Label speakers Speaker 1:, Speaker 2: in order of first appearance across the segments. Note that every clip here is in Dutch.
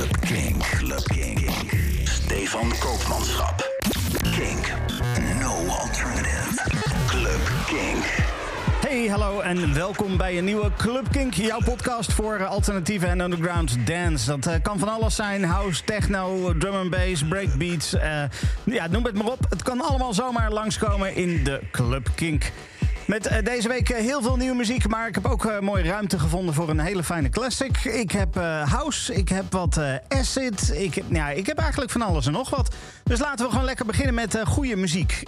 Speaker 1: Club Kink. Club Kink. Stefan Koopmanschap. Kink. No alternative. Club Kink.
Speaker 2: Hey, hallo en welkom bij een nieuwe Club Kink, jouw podcast voor eh, alternatieve en underground dance. Dat eh, kan van alles zijn: house, techno, drum and bass, breakbeats. eh, ja, noem het maar op. Het kan allemaal zomaar langskomen in de Club Kink. Met eh, deze week eh, heel veel nieuwe muziek, maar ik heb ook eh, mooie ruimte gevonden voor een hele fijne classic. Ik heb house, ik heb wat acid, ik heb, ik heb eigenlijk van alles en nog wat. Dus laten we gewoon lekker beginnen met goede muziek.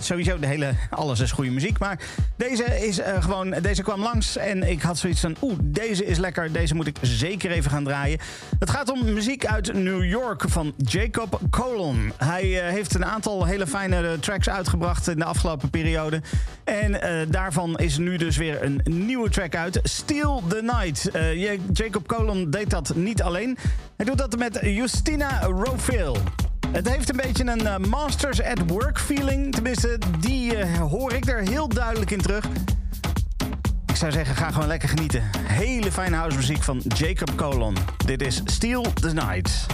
Speaker 2: Sowieso, de hele, alles is goede muziek, maar deze, is, gewoon, deze kwam langs en ik had zoiets van, oeh, deze is lekker, deze moet ik zeker even gaan draaien. Het gaat om muziek uit New York van Jacob Colon. Hij heeft een aantal hele fijne tracks uitgebracht in de afgelopen periode. En daarvan is nu dus weer een nieuwe track uit. Steal the Night. Eh, Ja- Jacob Colon deed dat niet alleen. Hij doet dat met Justina Rofil. Het heeft een beetje een eh, Masters at Work feeling. Tenminste, die eh, hoor ik er heel duidelijk in terug. Ik zou zeggen, ga gewoon lekker genieten. Hele fijne housemuziek van Jacob Colon. Dit is Steal the Night.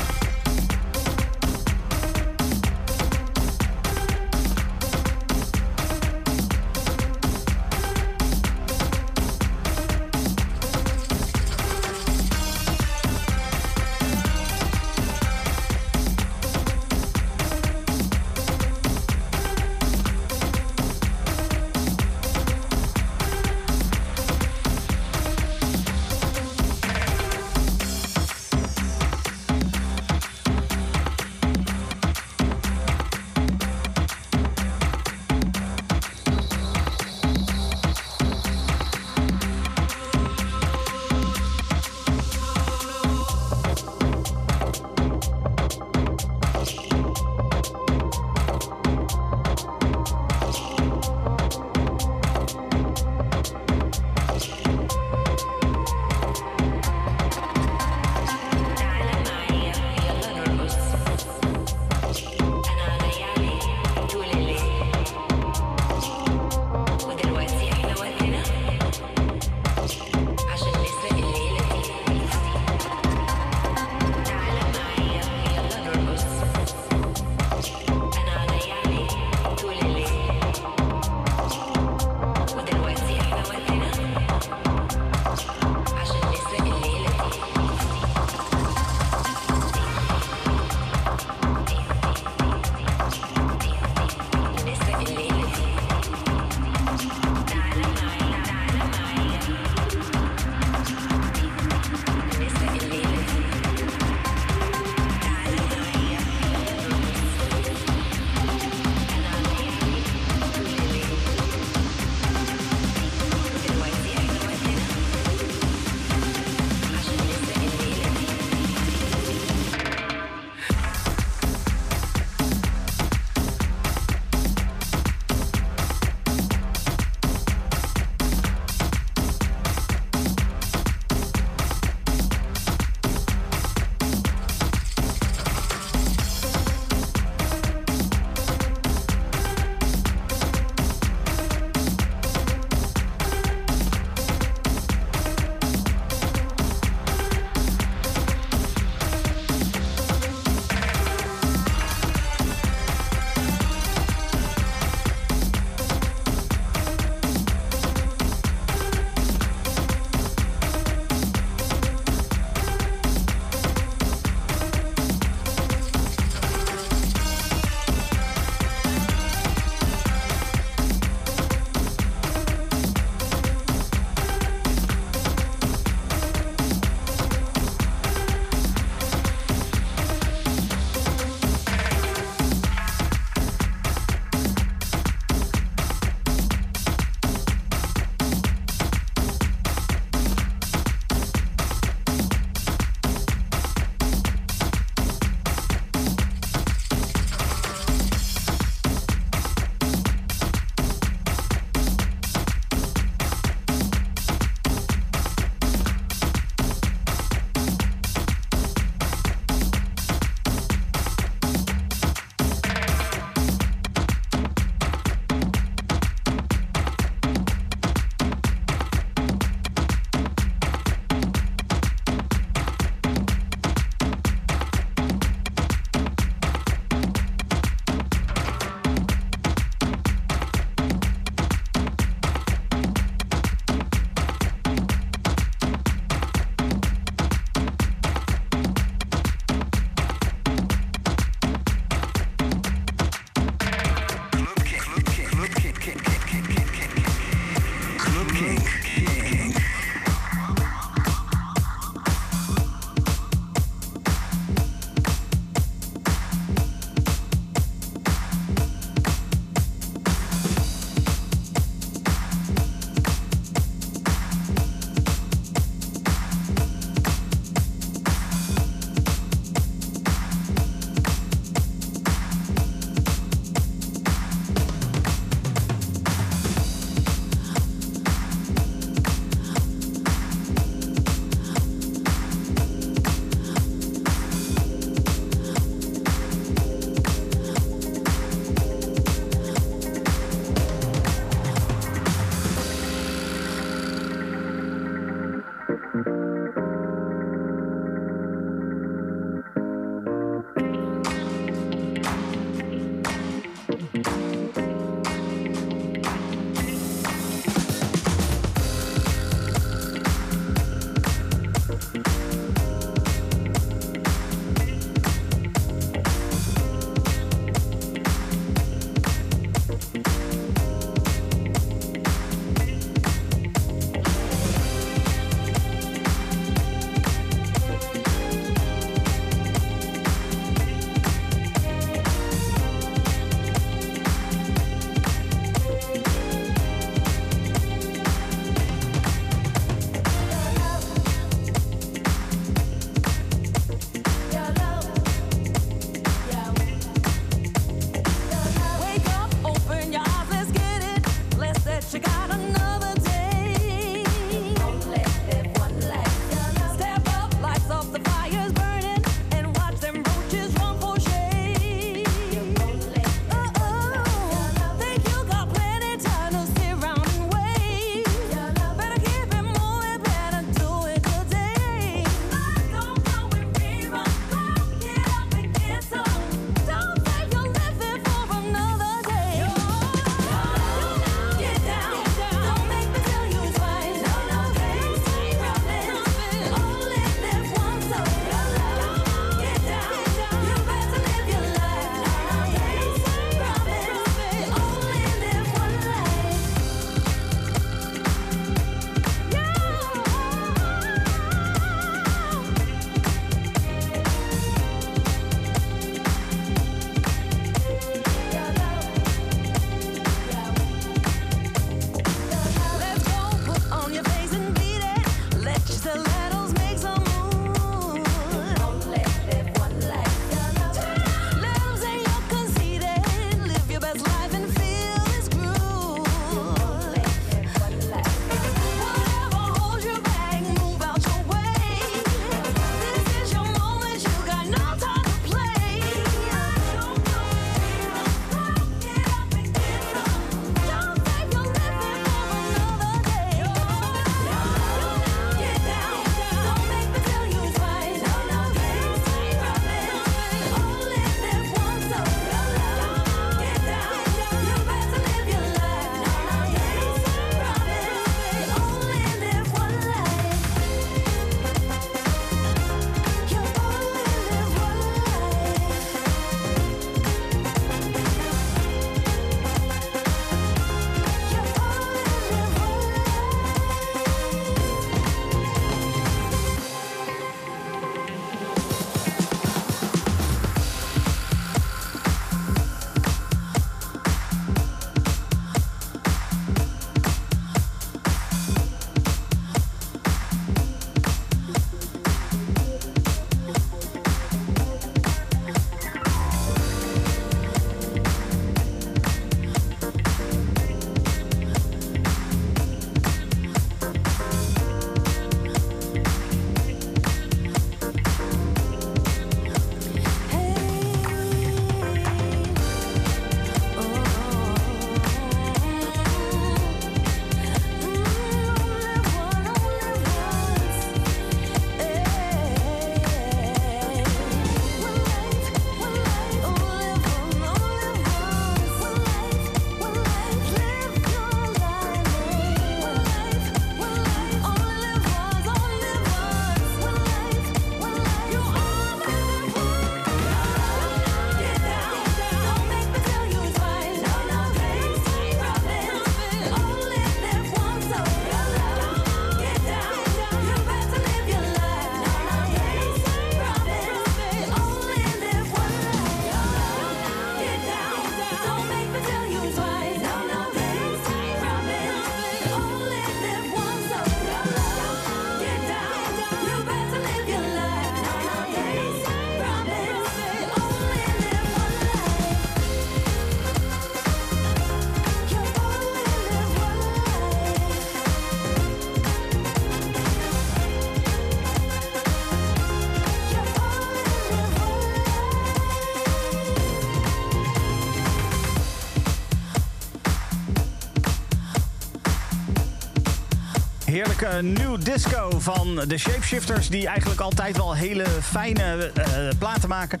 Speaker 2: Heerlijke new disco van de Shapeshifters... die eigenlijk altijd wel hele fijne uh, platen maken.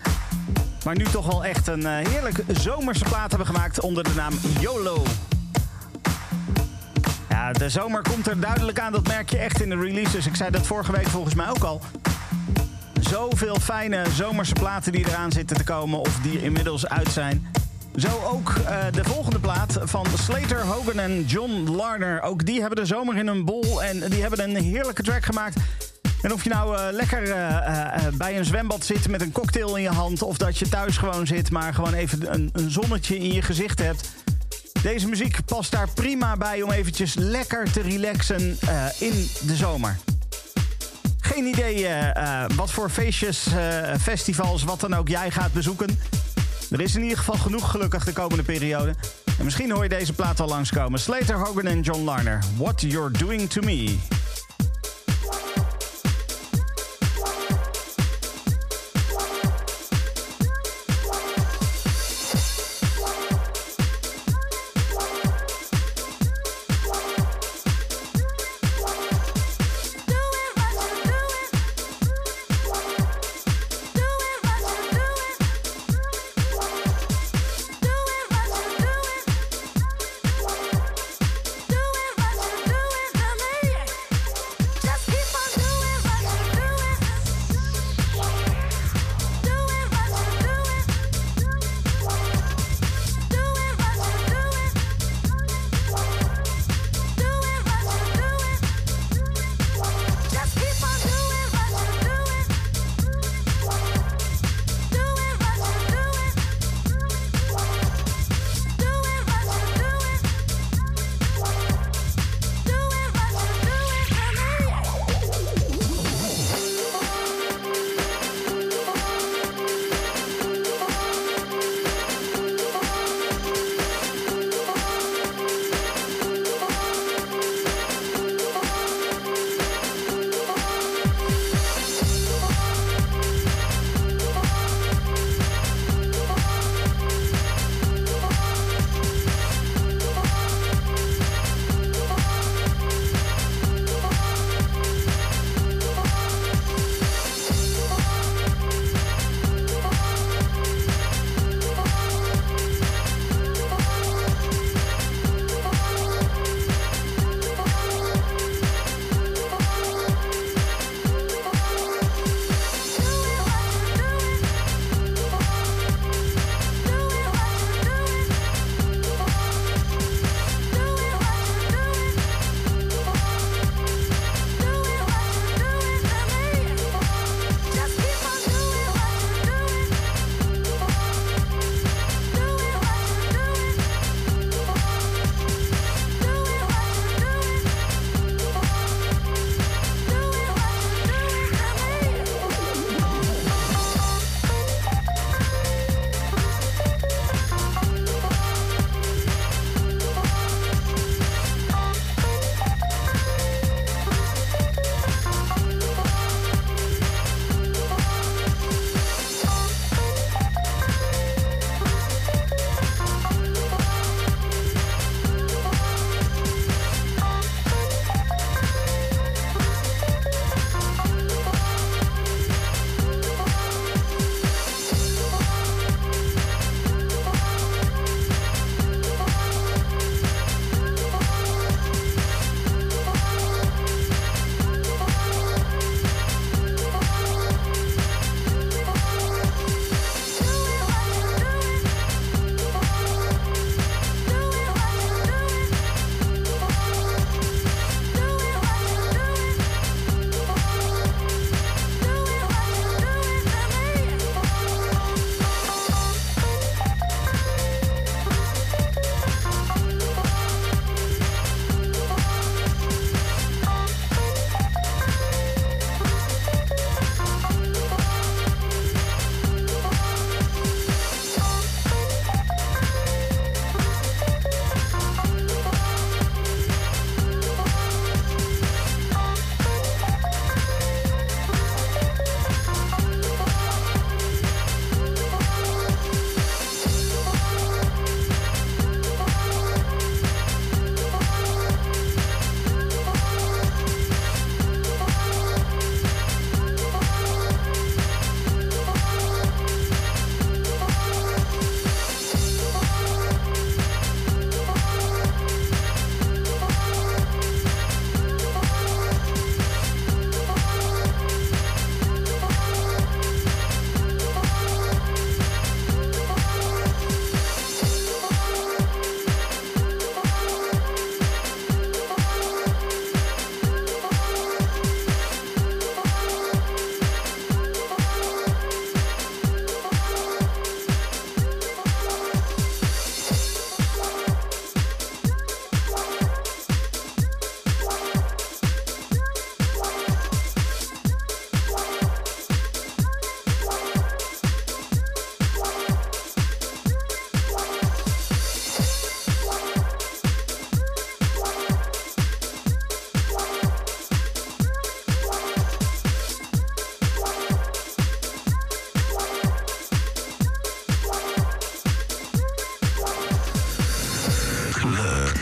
Speaker 2: Maar nu toch wel echt een uh, heerlijk zomerse plaat hebben gemaakt onder de naam YOLO. Ja, de zomer komt er duidelijk aan, dat merk je echt in de releases. Ik zei dat vorige week volgens mij ook al. Zoveel fijne zomerse platen die eraan zitten te komen of die inmiddels uit zijn. Zo ook de volgende plaat van Slater, Hogan en John Larner. Ook die hebben de zomer in hun bol en die hebben een heerlijke track gemaakt. En of je nou uh, lekker uh, bij een zwembad zit met een cocktail in je hand... of dat je thuis gewoon zit, maar gewoon even een, een zonnetje in je gezicht hebt... Deze muziek past daar prima bij om eventjes lekker te relaxen in de zomer. Geen idee wat voor feestjes, festivals, wat dan ook jij gaat bezoeken... Er is in ieder geval genoeg gelukkig de komende periode. En misschien hoor je deze plaat al langskomen. Slater, Hogan en John Larner. What You're Doing To Me.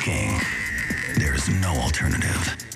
Speaker 1: King. There's no alternative.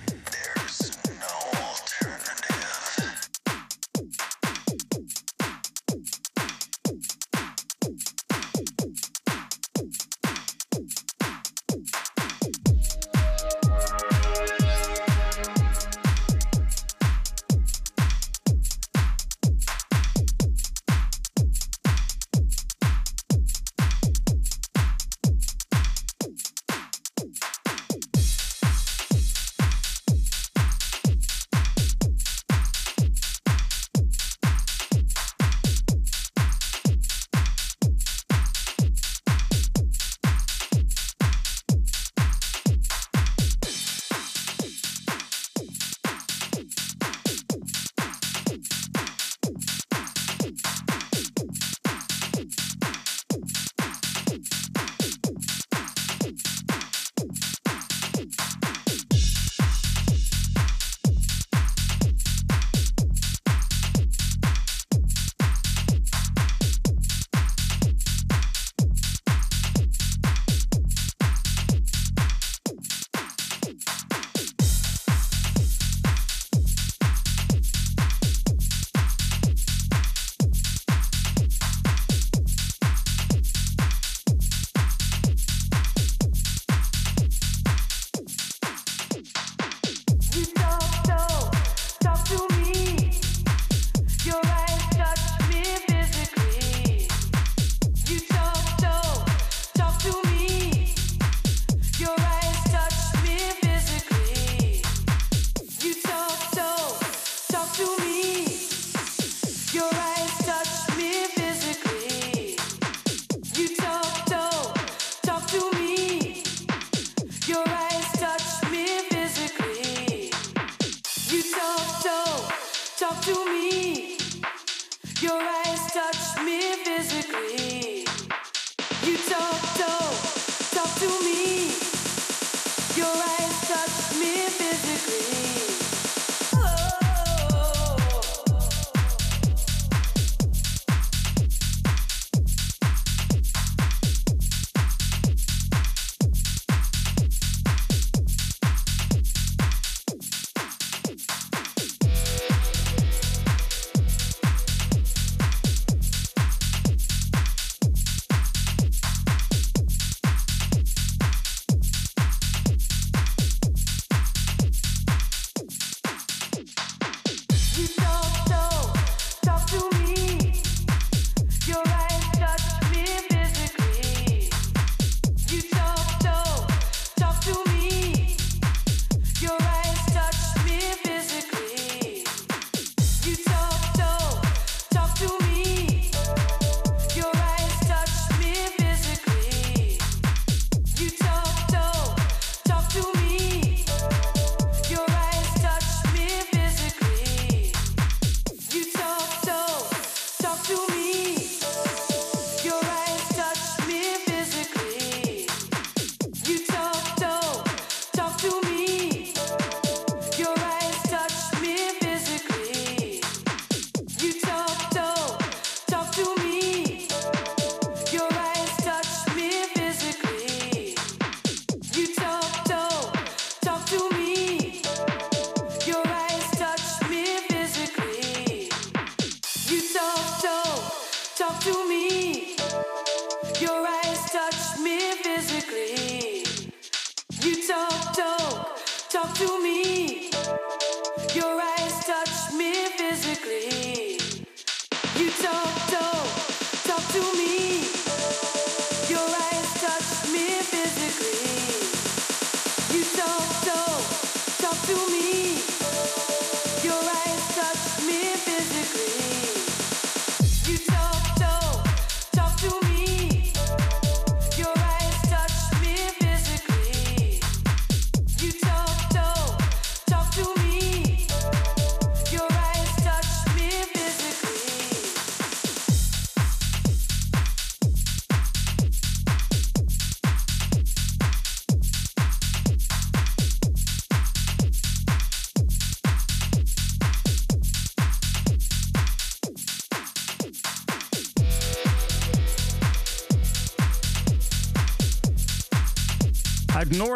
Speaker 2: talk to me.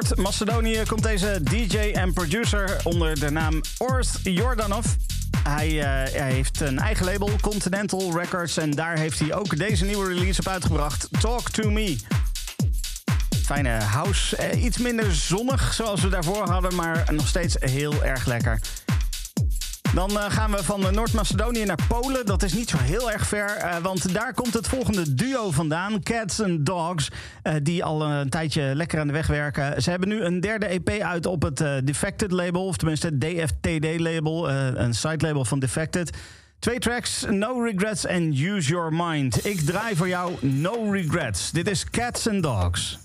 Speaker 2: Noord-Macedonië komt deze DJ en producer onder de naam Orst Jordanov. Hij, uh, hij, heeft een eigen label, Continental Records, en daar heeft hij ook deze nieuwe release op uitgebracht, Talk to Me. Fijne house, eh, iets minder zonnig zoals we daarvoor hadden, maar nog steeds heel erg lekker. Dan uh, gaan we van Noord-Macedonië naar Polen. Dat is niet zo heel erg ver, uh, want daar komt het volgende duo vandaan. Cats and Dogs, die al een tijdje lekker aan de weg werken. Ze hebben nu een derde EP uit op het Defected label, of tenminste het DFTD label, een side label van Defected. Twee tracks, No Regrets en Use Your Mind. Ik draai voor jou No Regrets. Dit is Cats and Dogs.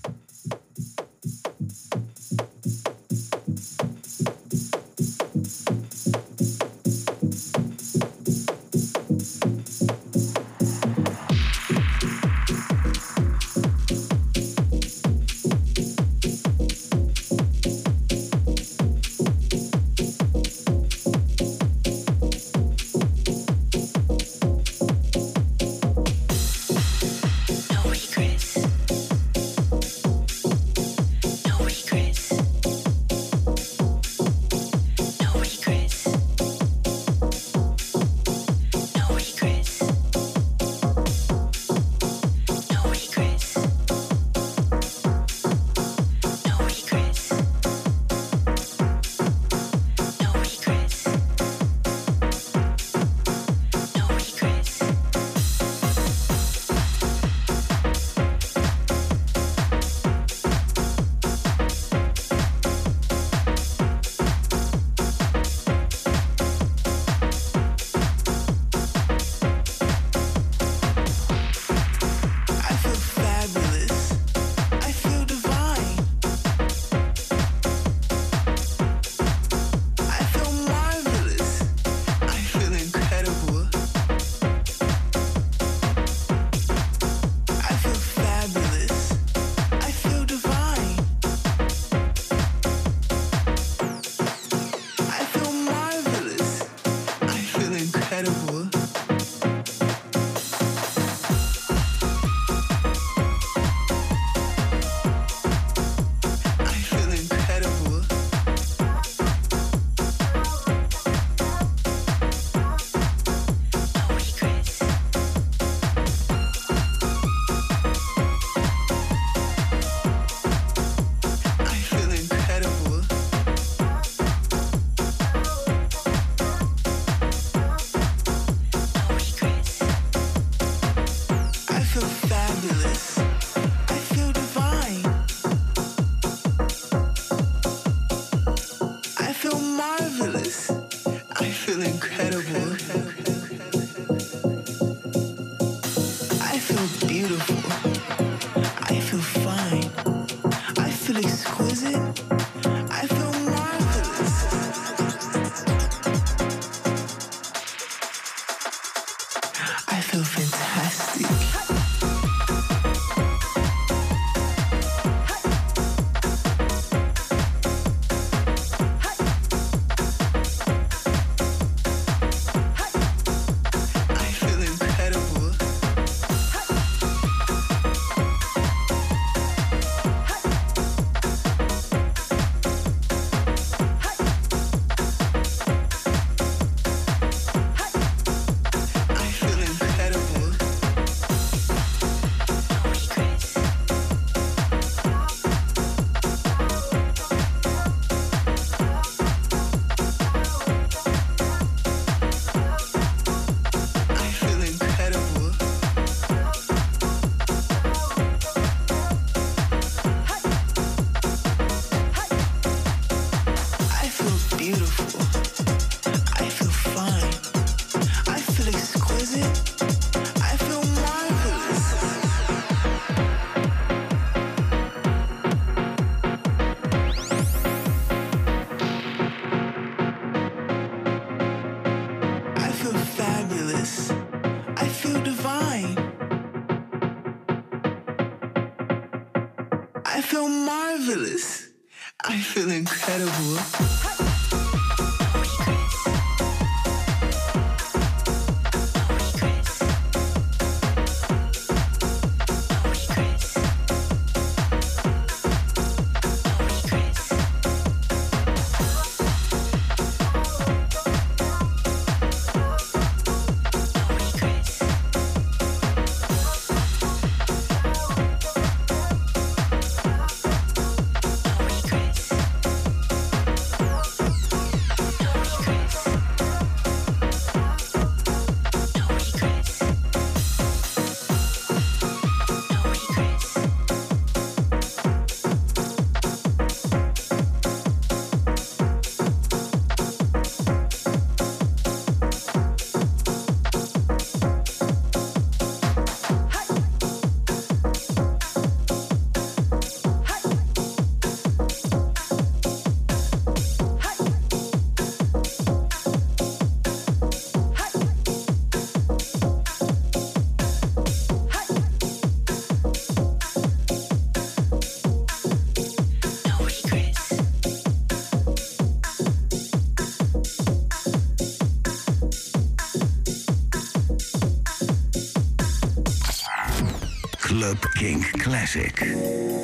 Speaker 3: Club Kink Classic.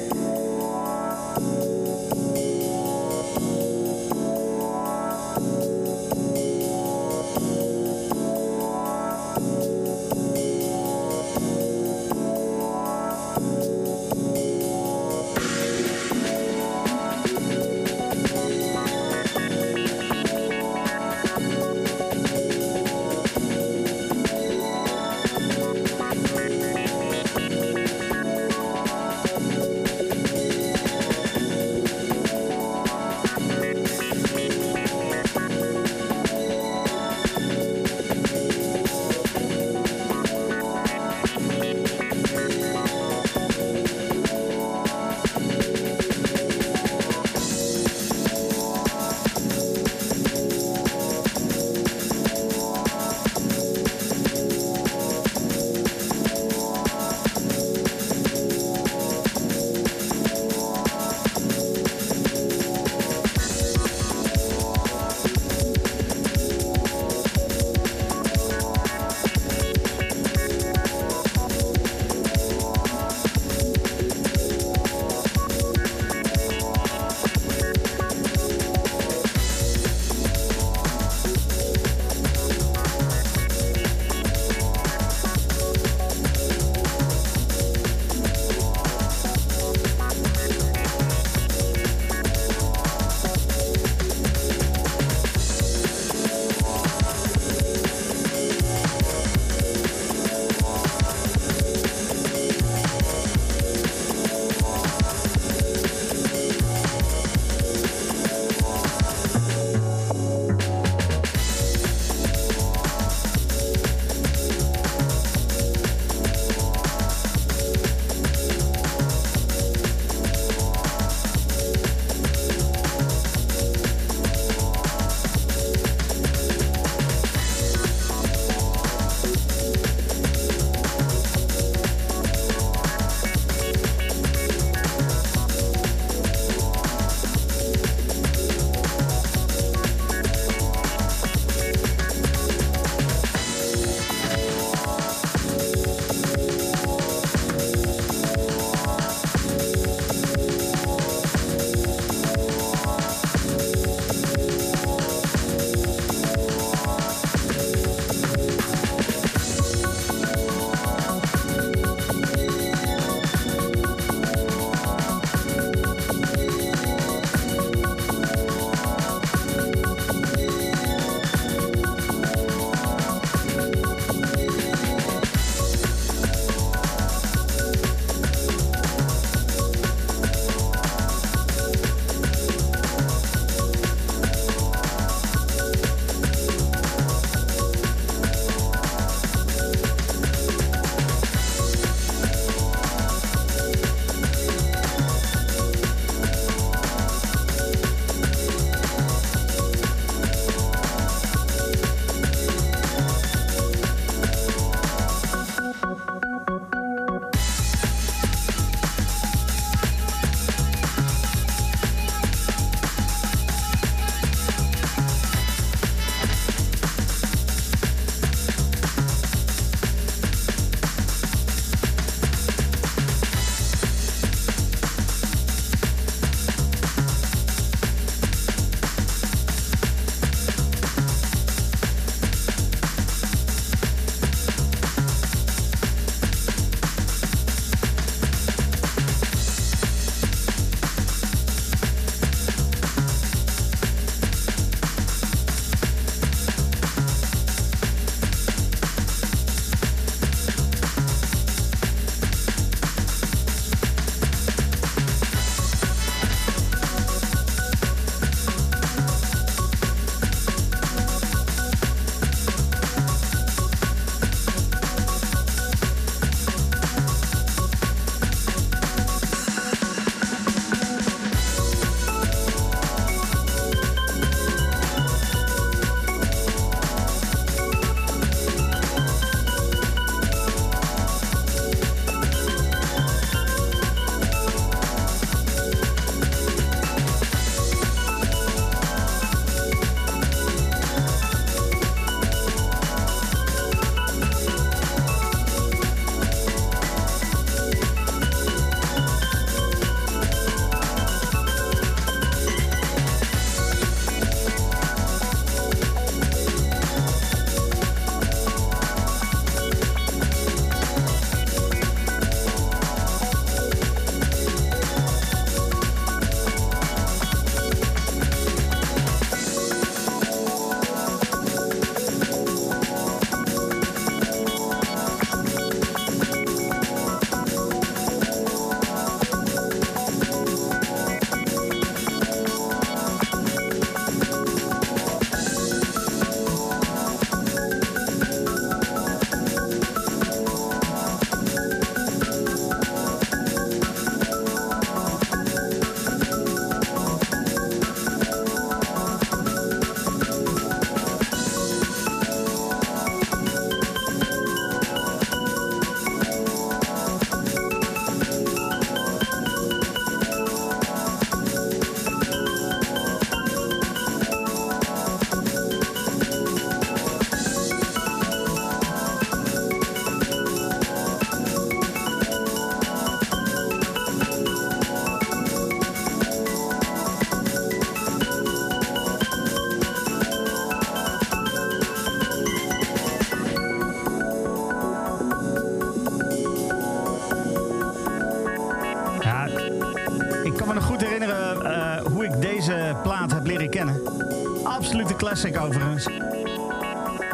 Speaker 2: Classic overigens.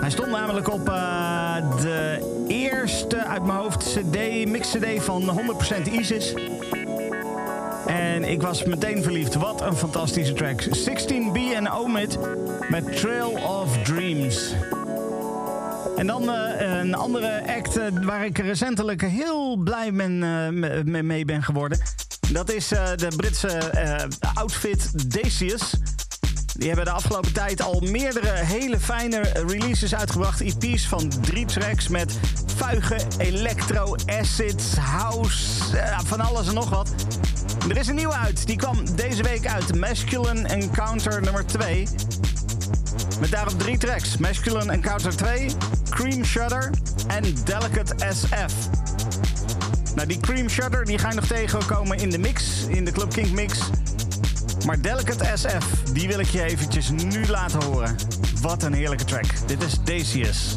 Speaker 2: Hij stond namelijk op uh, de eerste uit mijn hoofd CD, mix CD van 100% ISIS. En ik was meteen verliefd. Wat een fantastische track. 16B en Omid met Trail of Dreams. En dan uh, een andere act uh, waar ik recentelijk heel blij ben, uh, mee ben geworden. Dat is de Britse outfit Dacius. Die hebben de afgelopen tijd al meerdere hele fijne releases uitgebracht. EP's van drie tracks met vuigen, electro, acids, house, van alles en nog wat. Er is een nieuwe uit. Die kwam deze week uit. Masculine Encounter nummer 2. Met daarop drie tracks. Masculine Encounter 2, Cream Shutter en Delicate SF. Nou, die Cream Shutter die ga je nog tegenkomen in de mix, in de Club King mix. Maar Delicate SF, die wil ik je eventjes nu laten horen. Wat een heerlijke track. Dit is Dacius.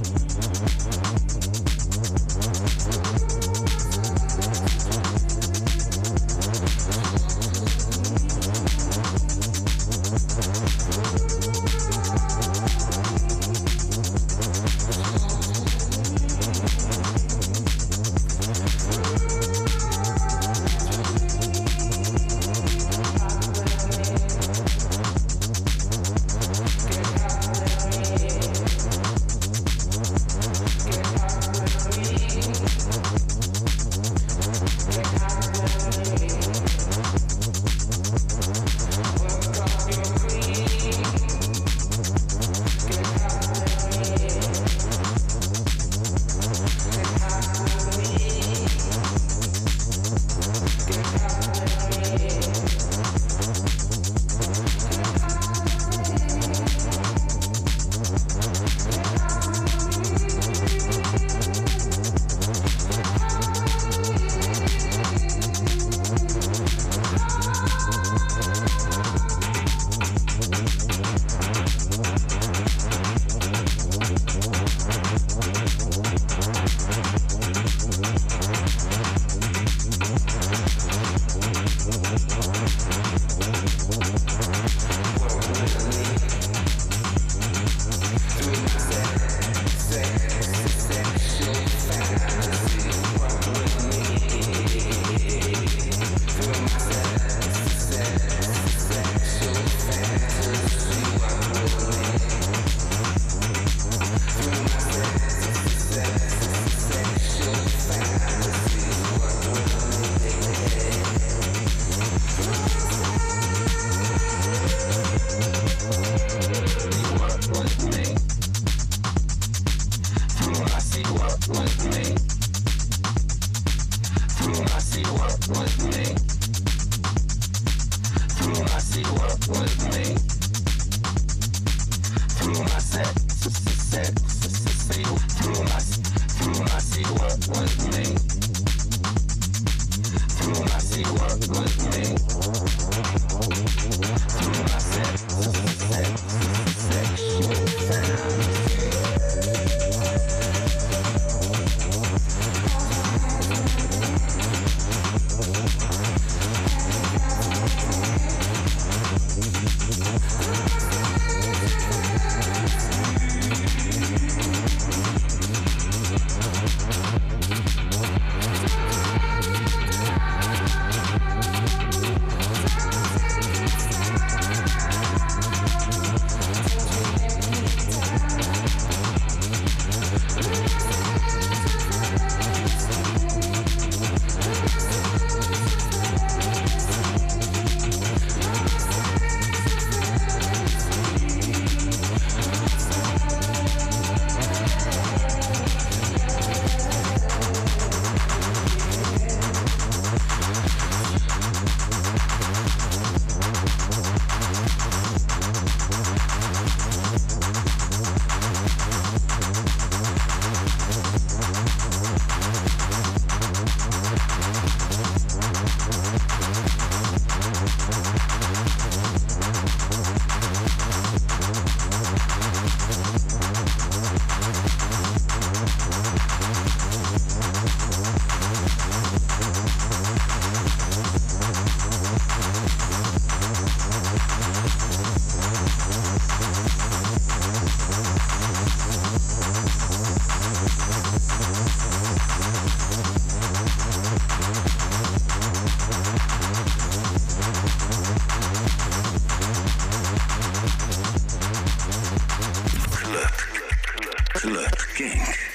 Speaker 2: Club Kink.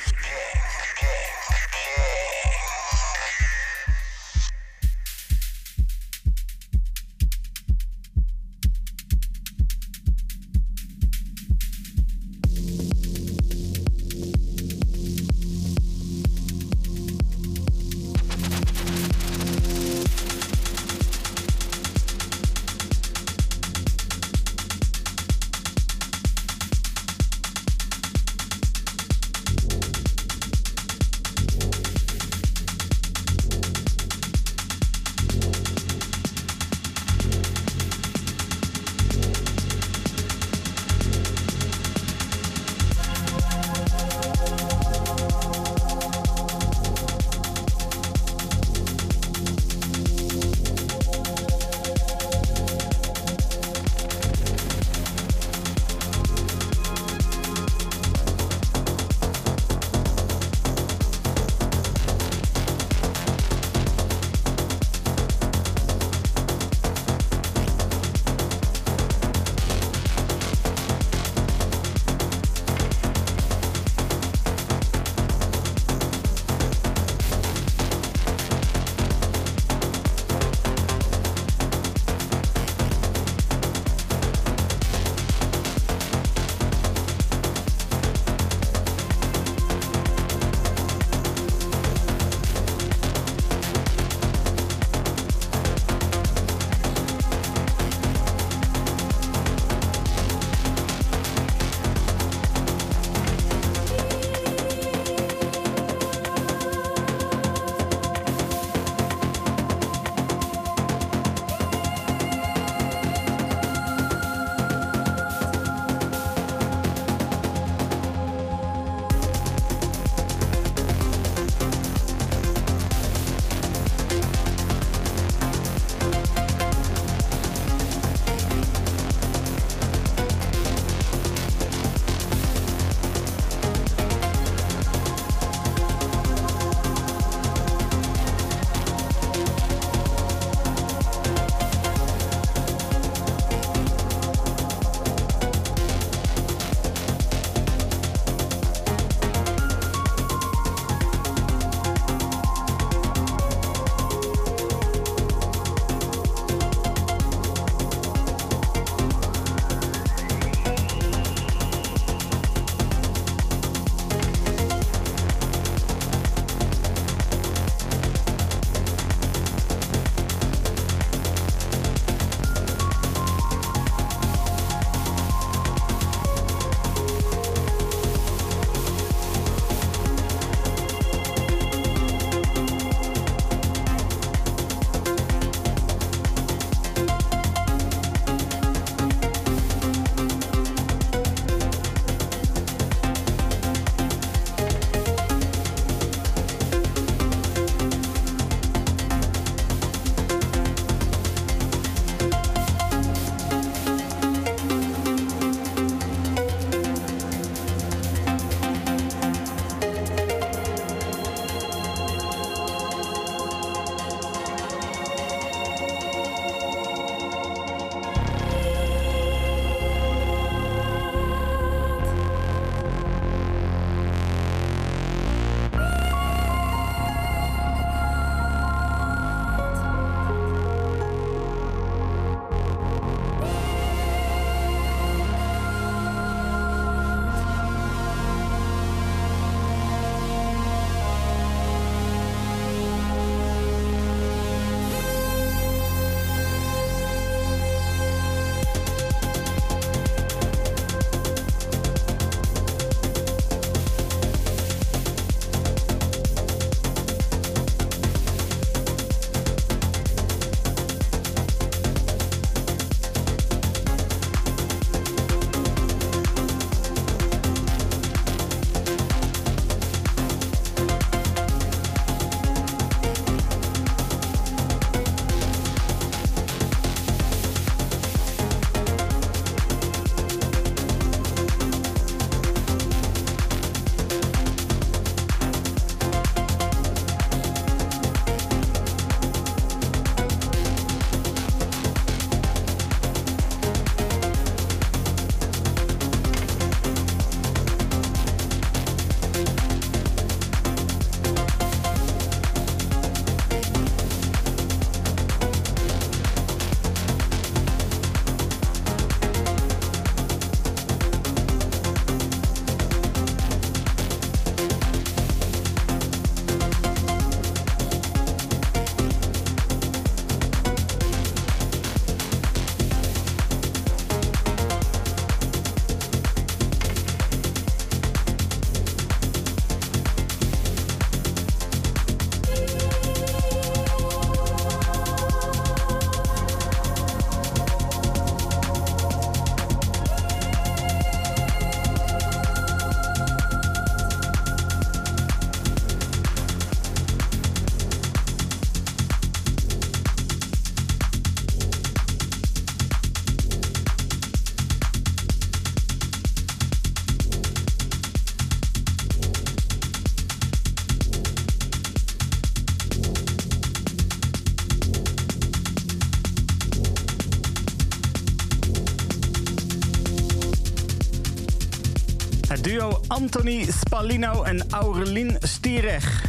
Speaker 2: Duo Anthony Spallino en Aurelien Stierech.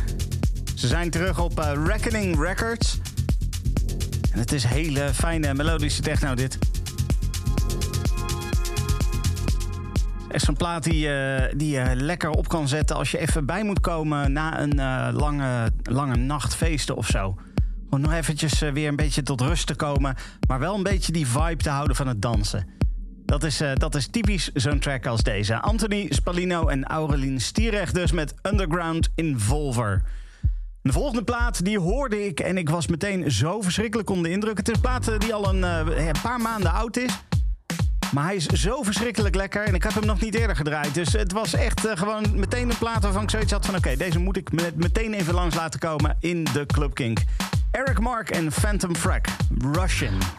Speaker 2: Ze zijn terug op uh, Reckoning Records. En het is hele fijne melodische techno dit. Echt zo'n plaat die, uh, die je lekker op kan zetten als je even bij moet komen na een uh, lange, lange nachtfeesten of zo. Gewoon nog eventjes weer een beetje tot rust te komen, maar wel een beetje die vibe te houden van het dansen. Dat is, uh, dat is typisch zo'n track als deze. Anthony Spallino en Aurelien Stierrecht dus met Underground Involver. De volgende plaat die hoorde ik en ik was meteen zo verschrikkelijk onder de indruk. Het is een plaat die al een, uh, een paar maanden oud is. Maar hij is zo verschrikkelijk lekker en ik heb hem nog niet eerder gedraaid. Dus het was echt gewoon meteen een plaat waarvan ik zoiets had van... oké, deze moet ik met, meteen even langs laten komen in de Club Kink. Eric Mark en Phantom Frack, Russian.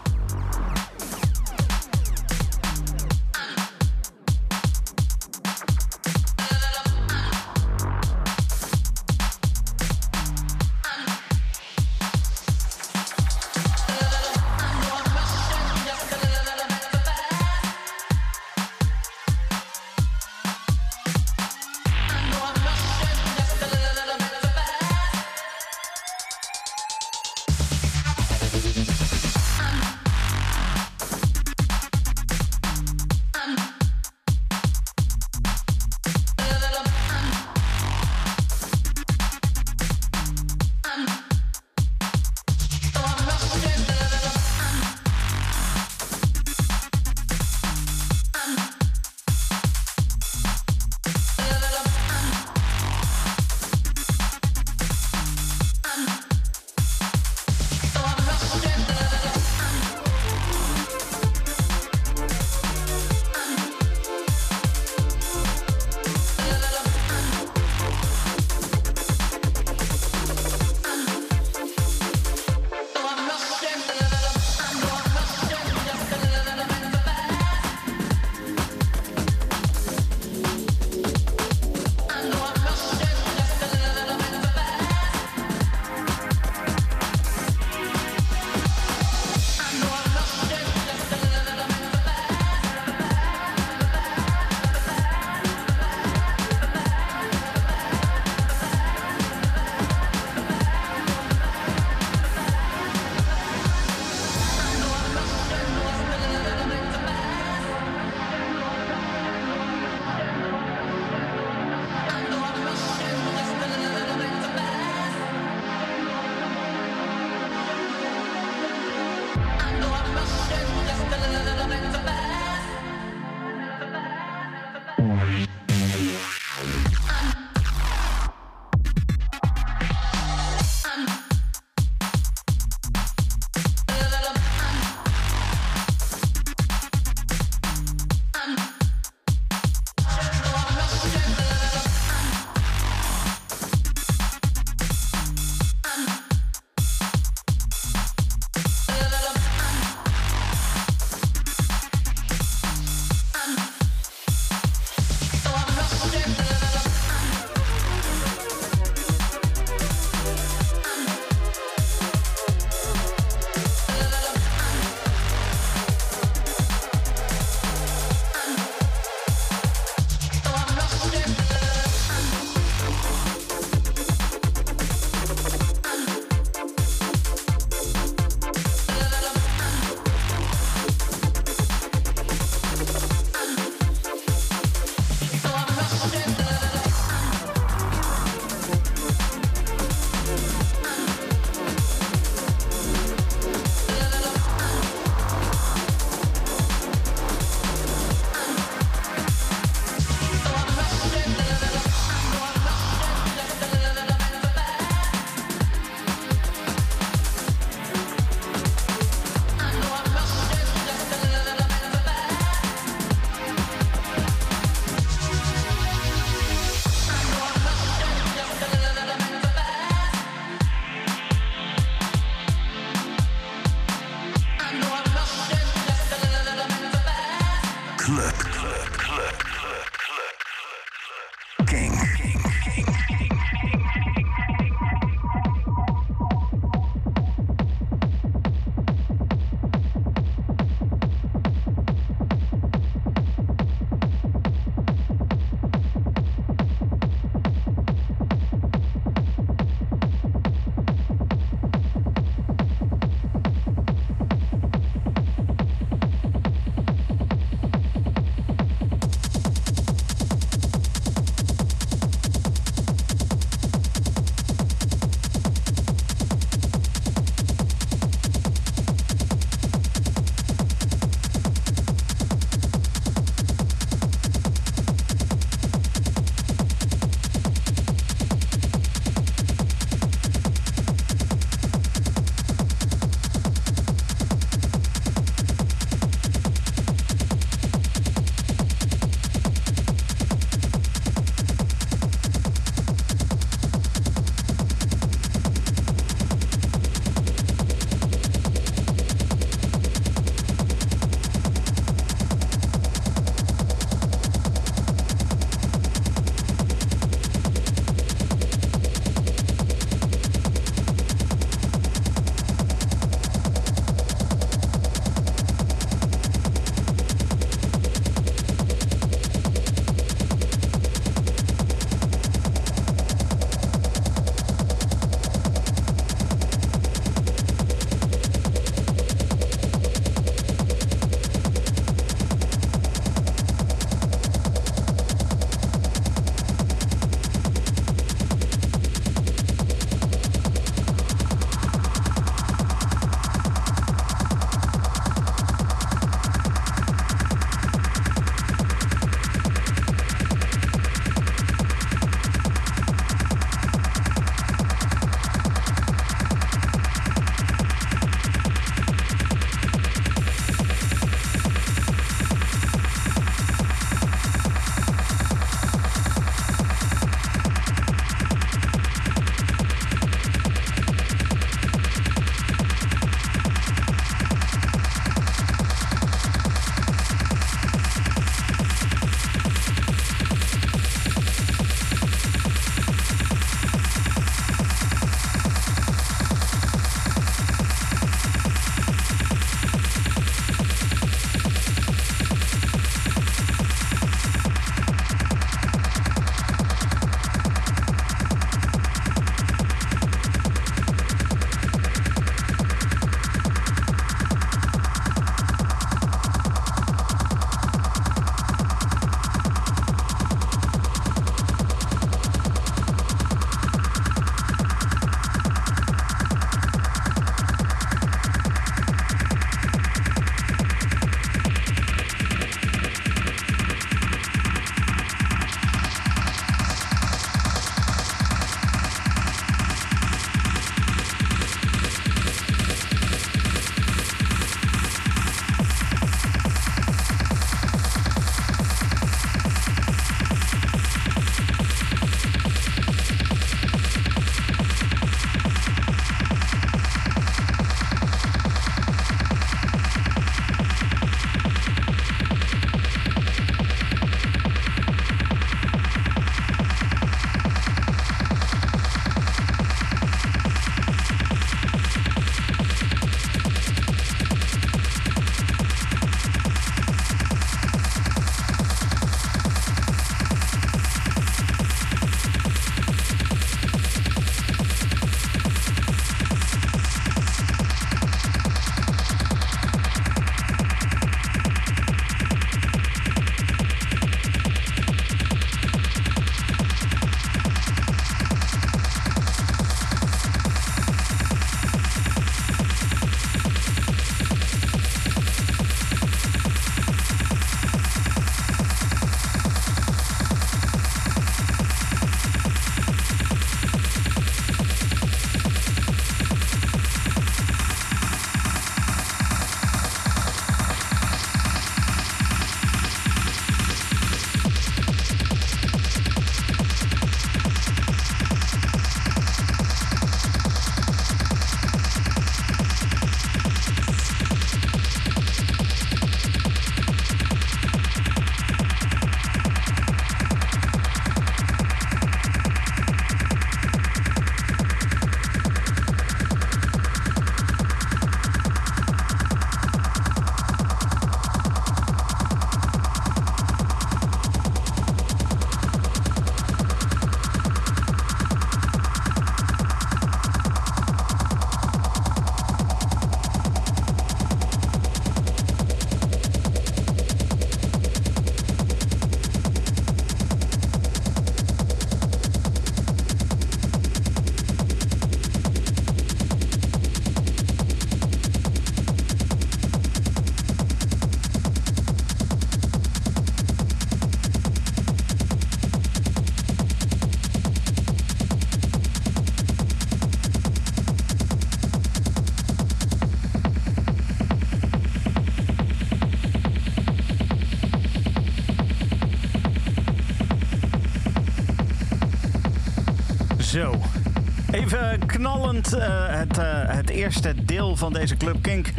Speaker 2: Knallend uh, het, uh, het eerste deel van deze Club Kink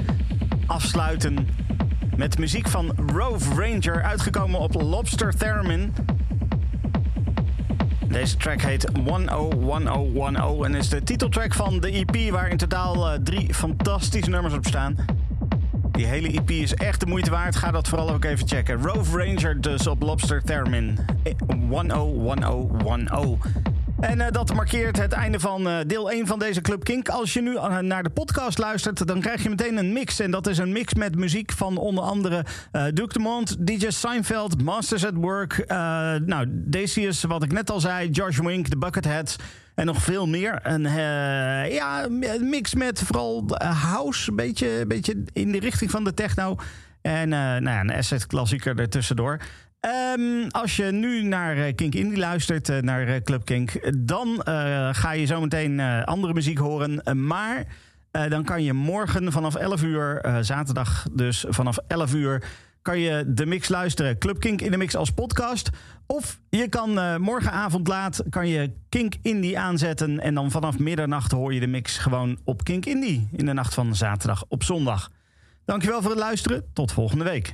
Speaker 2: afsluiten met muziek van Rove Ranger, uitgekomen op Lobster Theremin. Deze track heet 101010 en is de titeltrack van de EP waar in totaal drie fantastische nummers op staan. Die hele EP is echt de moeite waard. Ga dat vooral ook even checken. Rove Ranger dus op Lobster Theremin. 101010. En uh, dat markeert het einde van uh, deel 1 van deze Club Kink. Als je nu uh, naar de podcast luistert, dan krijg je meteen een mix. En dat is een mix met muziek van onder andere Duke Dumont, DJ Seinfeld, Masters at Work. nou, Decius, wat ik net al zei, Josh Wink, The Bucketheads. En nog veel meer. Een, ja, mix met vooral house, een beetje, beetje in de richting van de techno. En nou ja, een asset klassieker ertussendoor. Um, als je nu naar uh, Kink Indie luistert, uh, naar uh, Club Kink, dan ga je zometeen andere muziek horen. maar dan kan je morgen vanaf 11 uur, zaterdag dus vanaf 11 uur, kan je de mix luisteren. Club Kink in de mix als podcast. Of je kan morgenavond laat kan je Kink Indie aanzetten. En dan vanaf middernacht hoor je de mix gewoon op Kink Indie. In de nacht van zaterdag op zondag. Dankjewel voor het luisteren. Tot volgende week.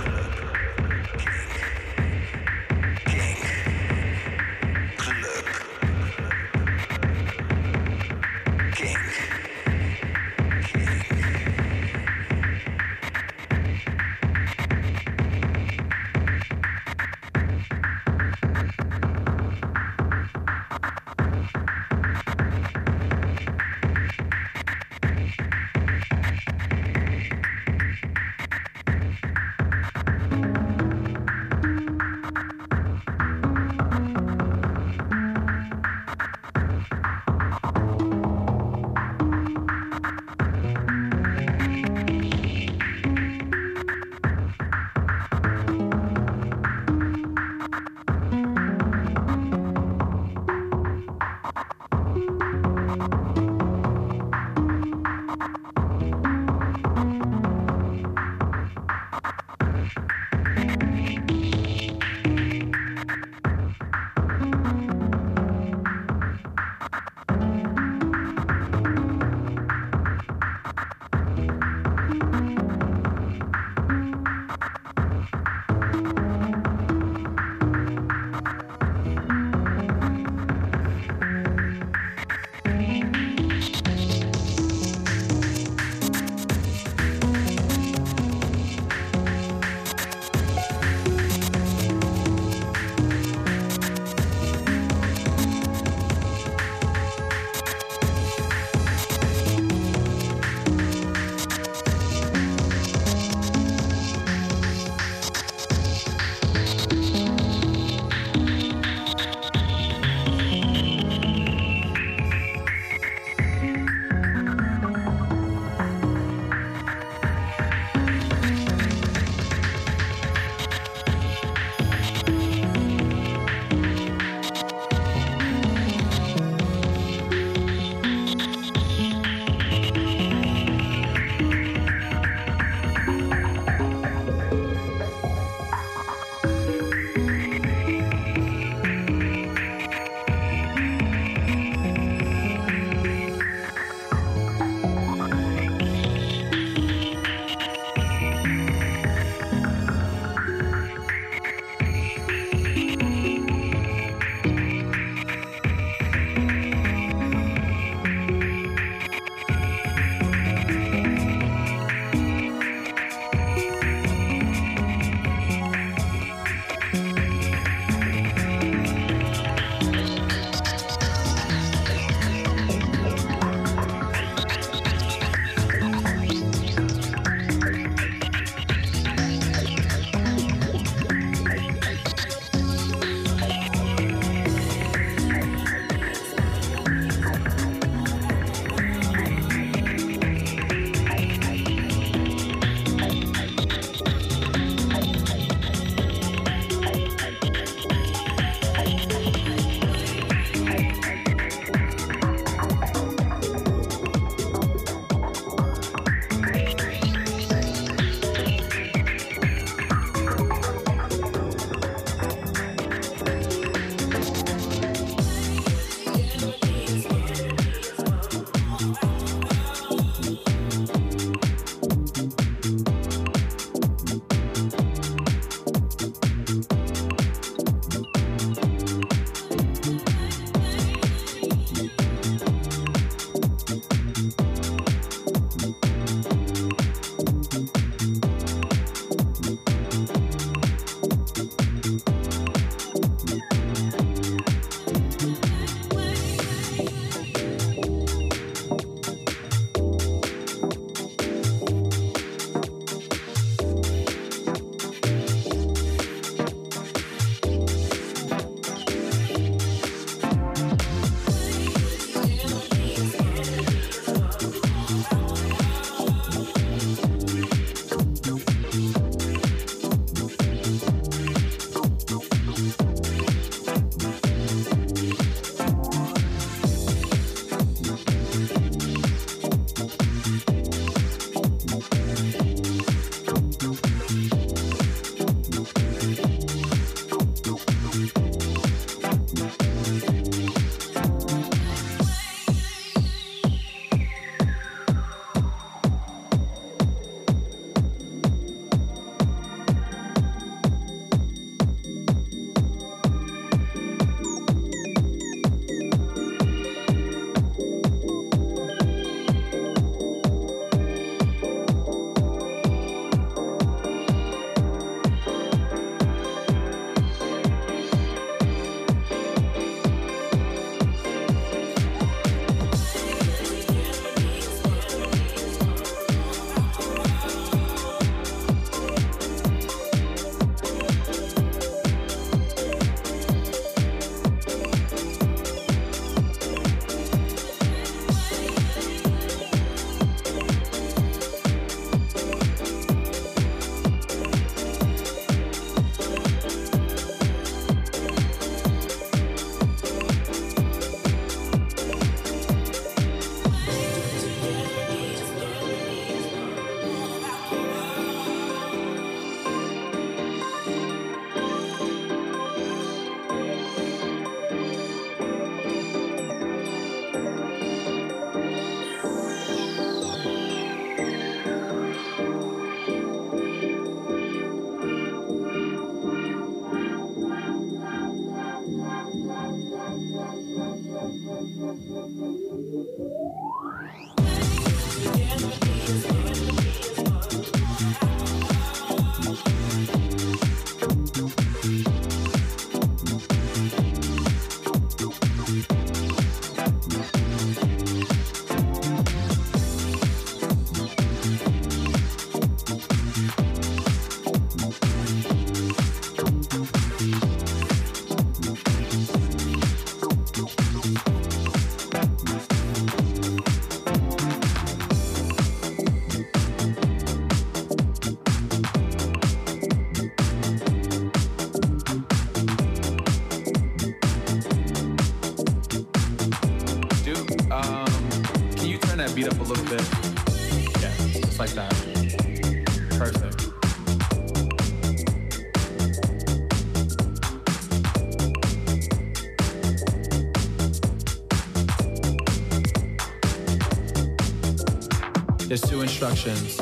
Speaker 4: Instructions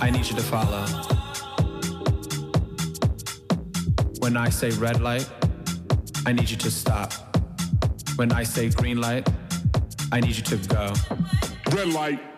Speaker 4: I need you to follow. When I say red light, I need you to stop. When I say green light, I need you to go.
Speaker 5: Red light.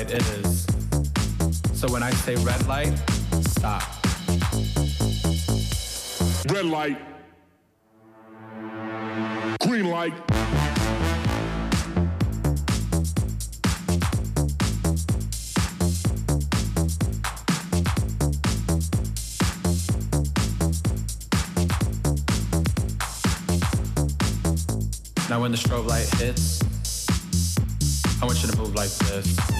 Speaker 4: Light is. So when I say red light, stop.
Speaker 5: Red light. Green light.
Speaker 4: Now when the strobe light hits, I want you to move like this.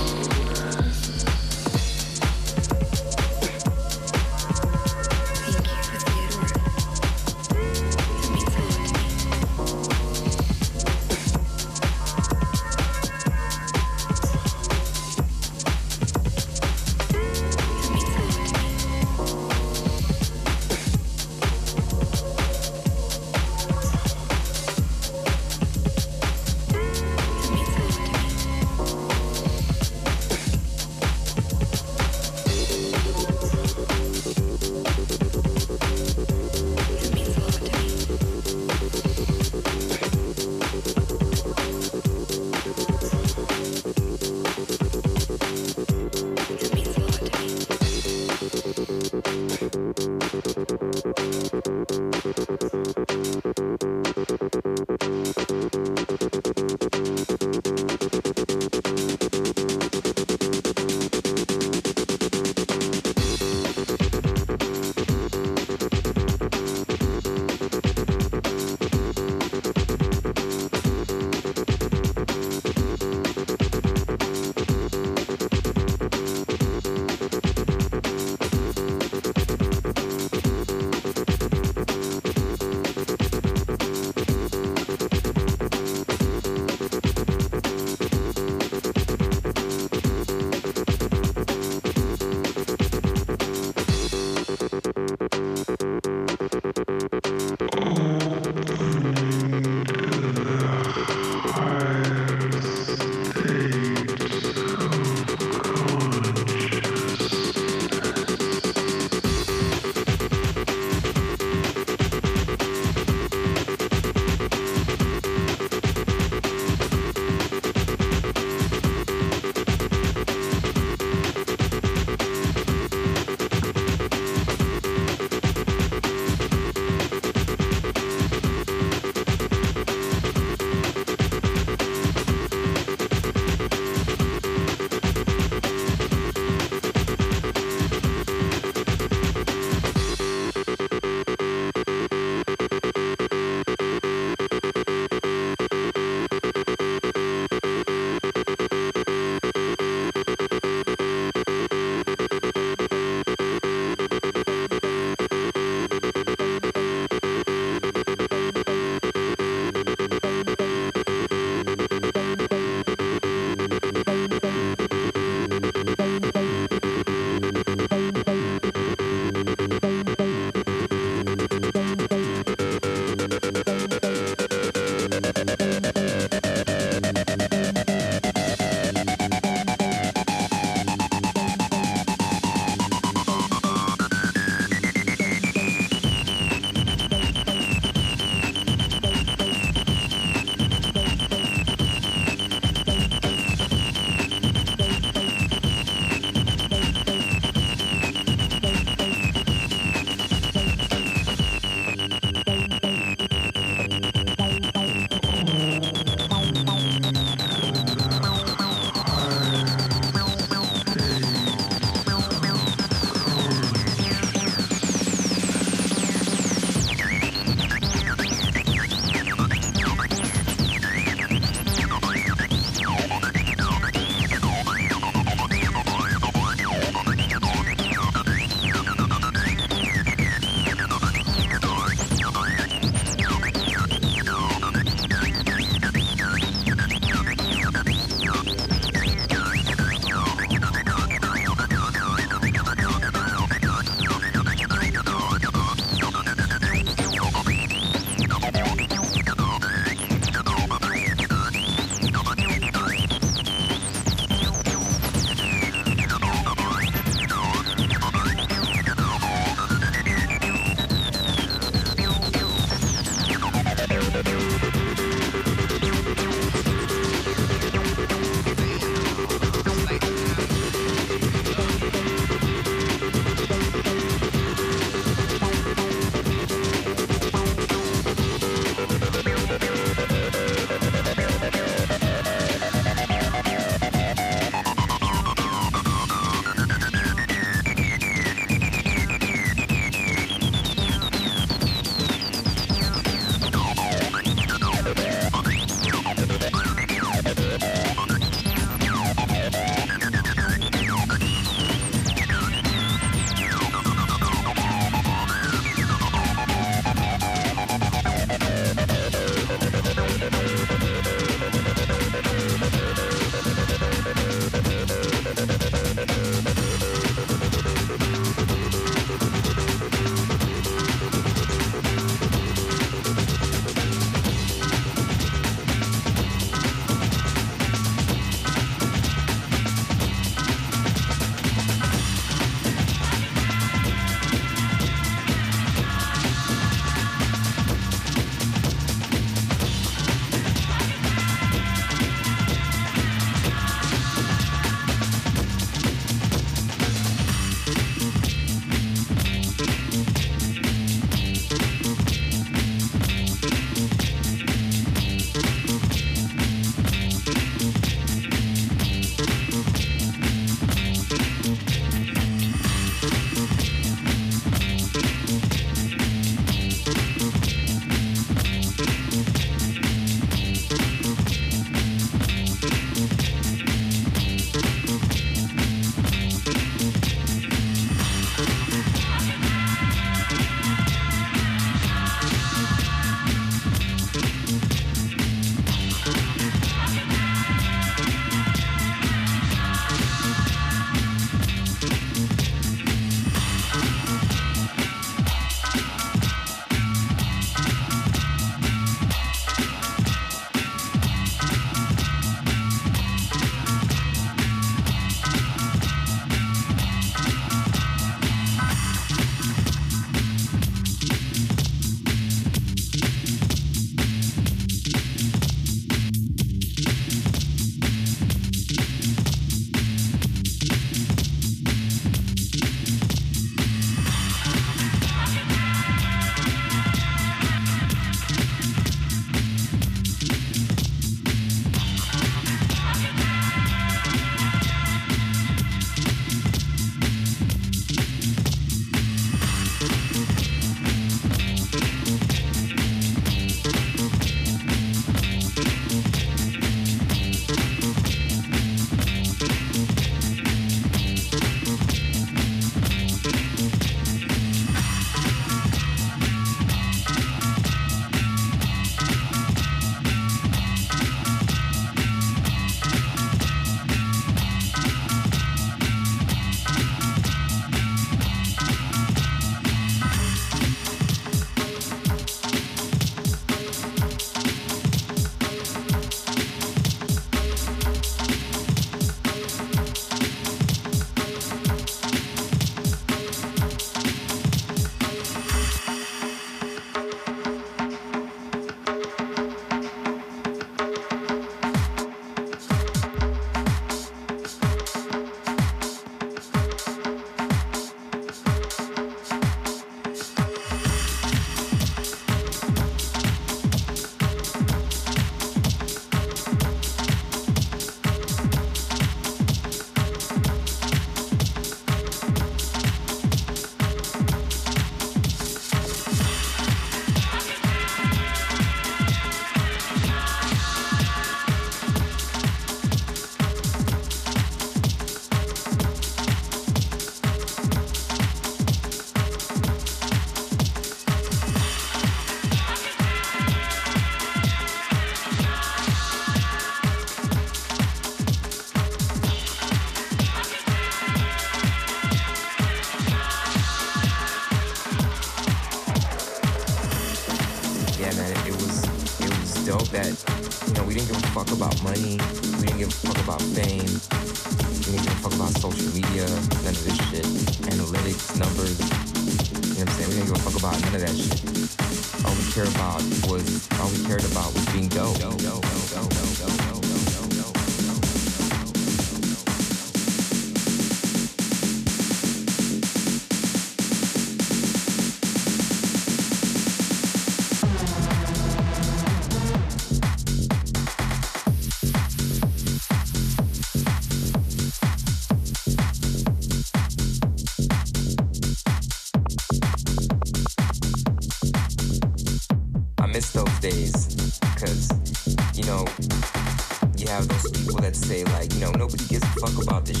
Speaker 6: talk about this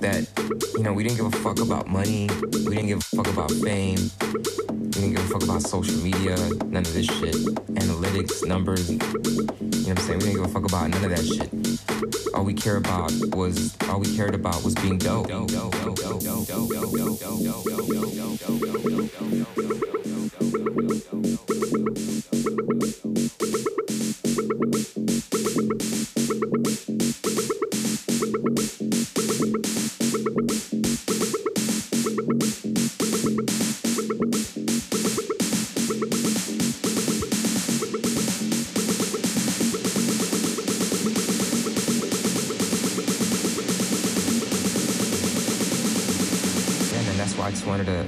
Speaker 6: that, you
Speaker 7: know, we didn't give a fuck about money. We didn't give a fuck about fame. We didn't give a fuck about social media, none of this shit. Analytics, numbers, you know what I'm saying? We didn't give a fuck about none of that shit. All we care about was all we cared about was being dope. I just wanted to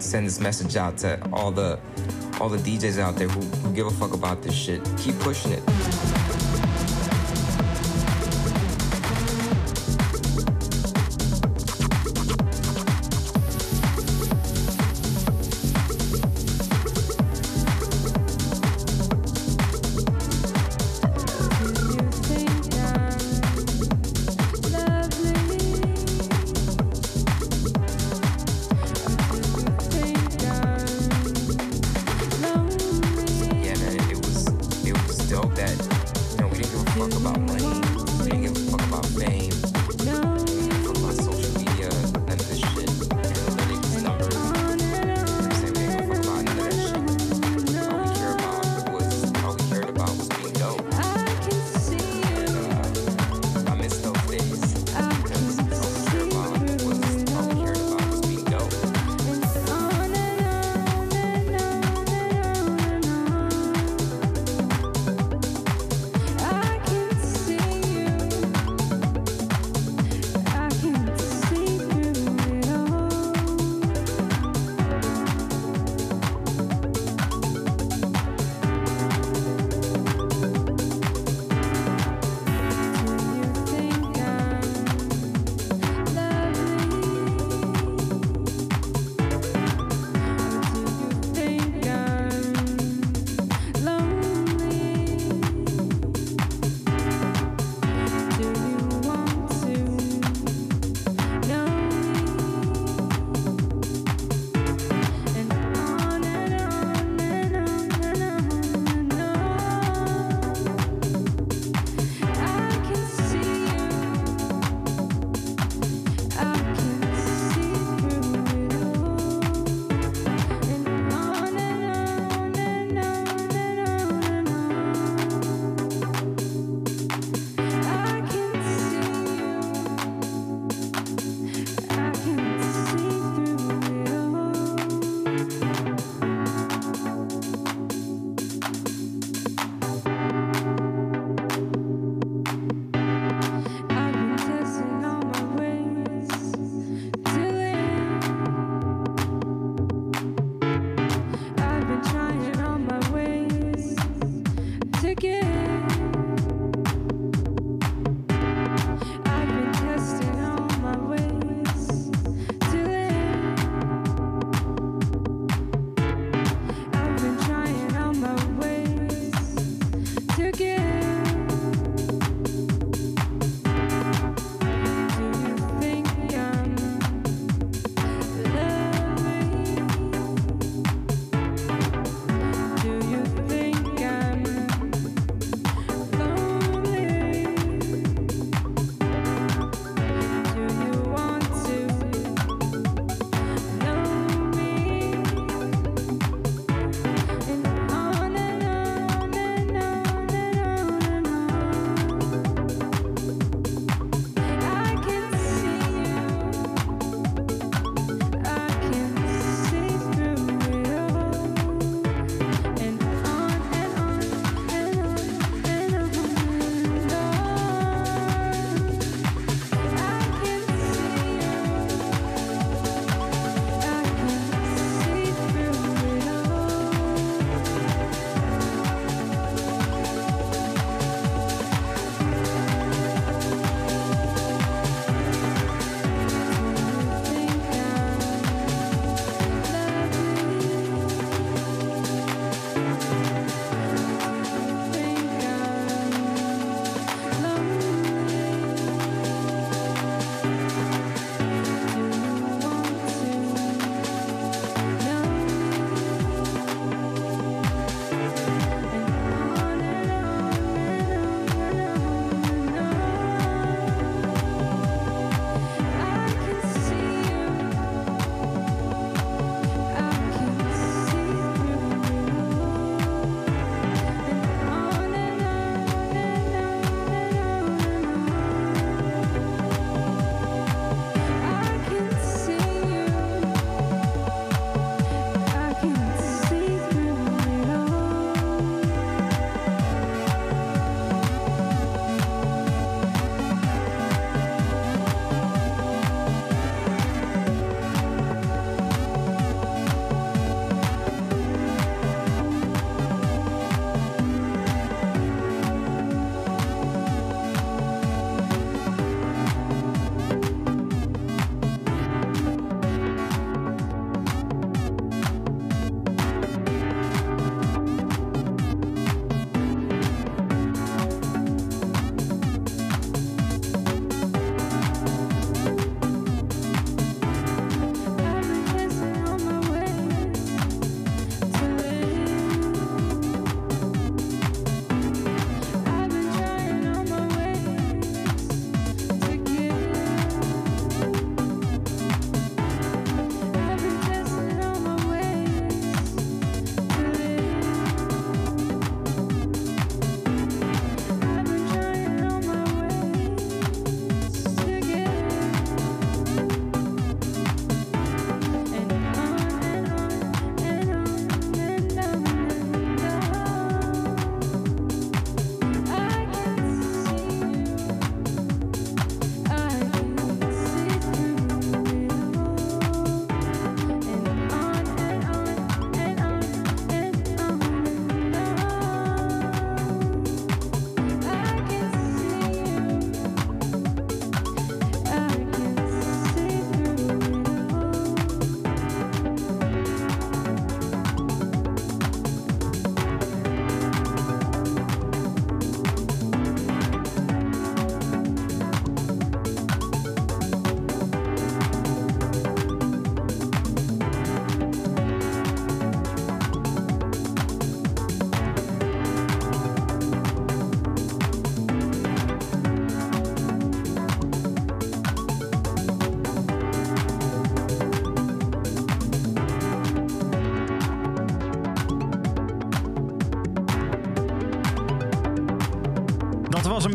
Speaker 7: send this message out to all the all the DJs out there who, who give a fuck about this shit. Keep pushing it.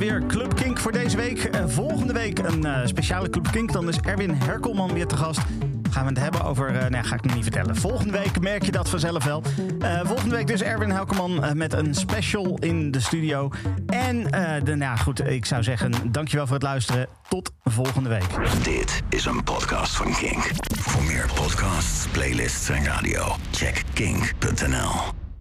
Speaker 2: Weer. Club Kink voor deze week. Eh, volgende week een eh, speciale Club Kink. Dan is Erwin Herkelman weer te gast. Gaan we het hebben over... eh, nee, ga ik nog niet vertellen. Volgende week merk je dat vanzelf wel. Volgende week dus Erwin Herkelman met een special in de studio. En eh, de, nou, goed, ik zou zeggen, dankjewel voor het luisteren. Tot volgende week.
Speaker 3: Dit is een podcast van Kink. Voor meer podcasts, playlists en radio, check kink.nl.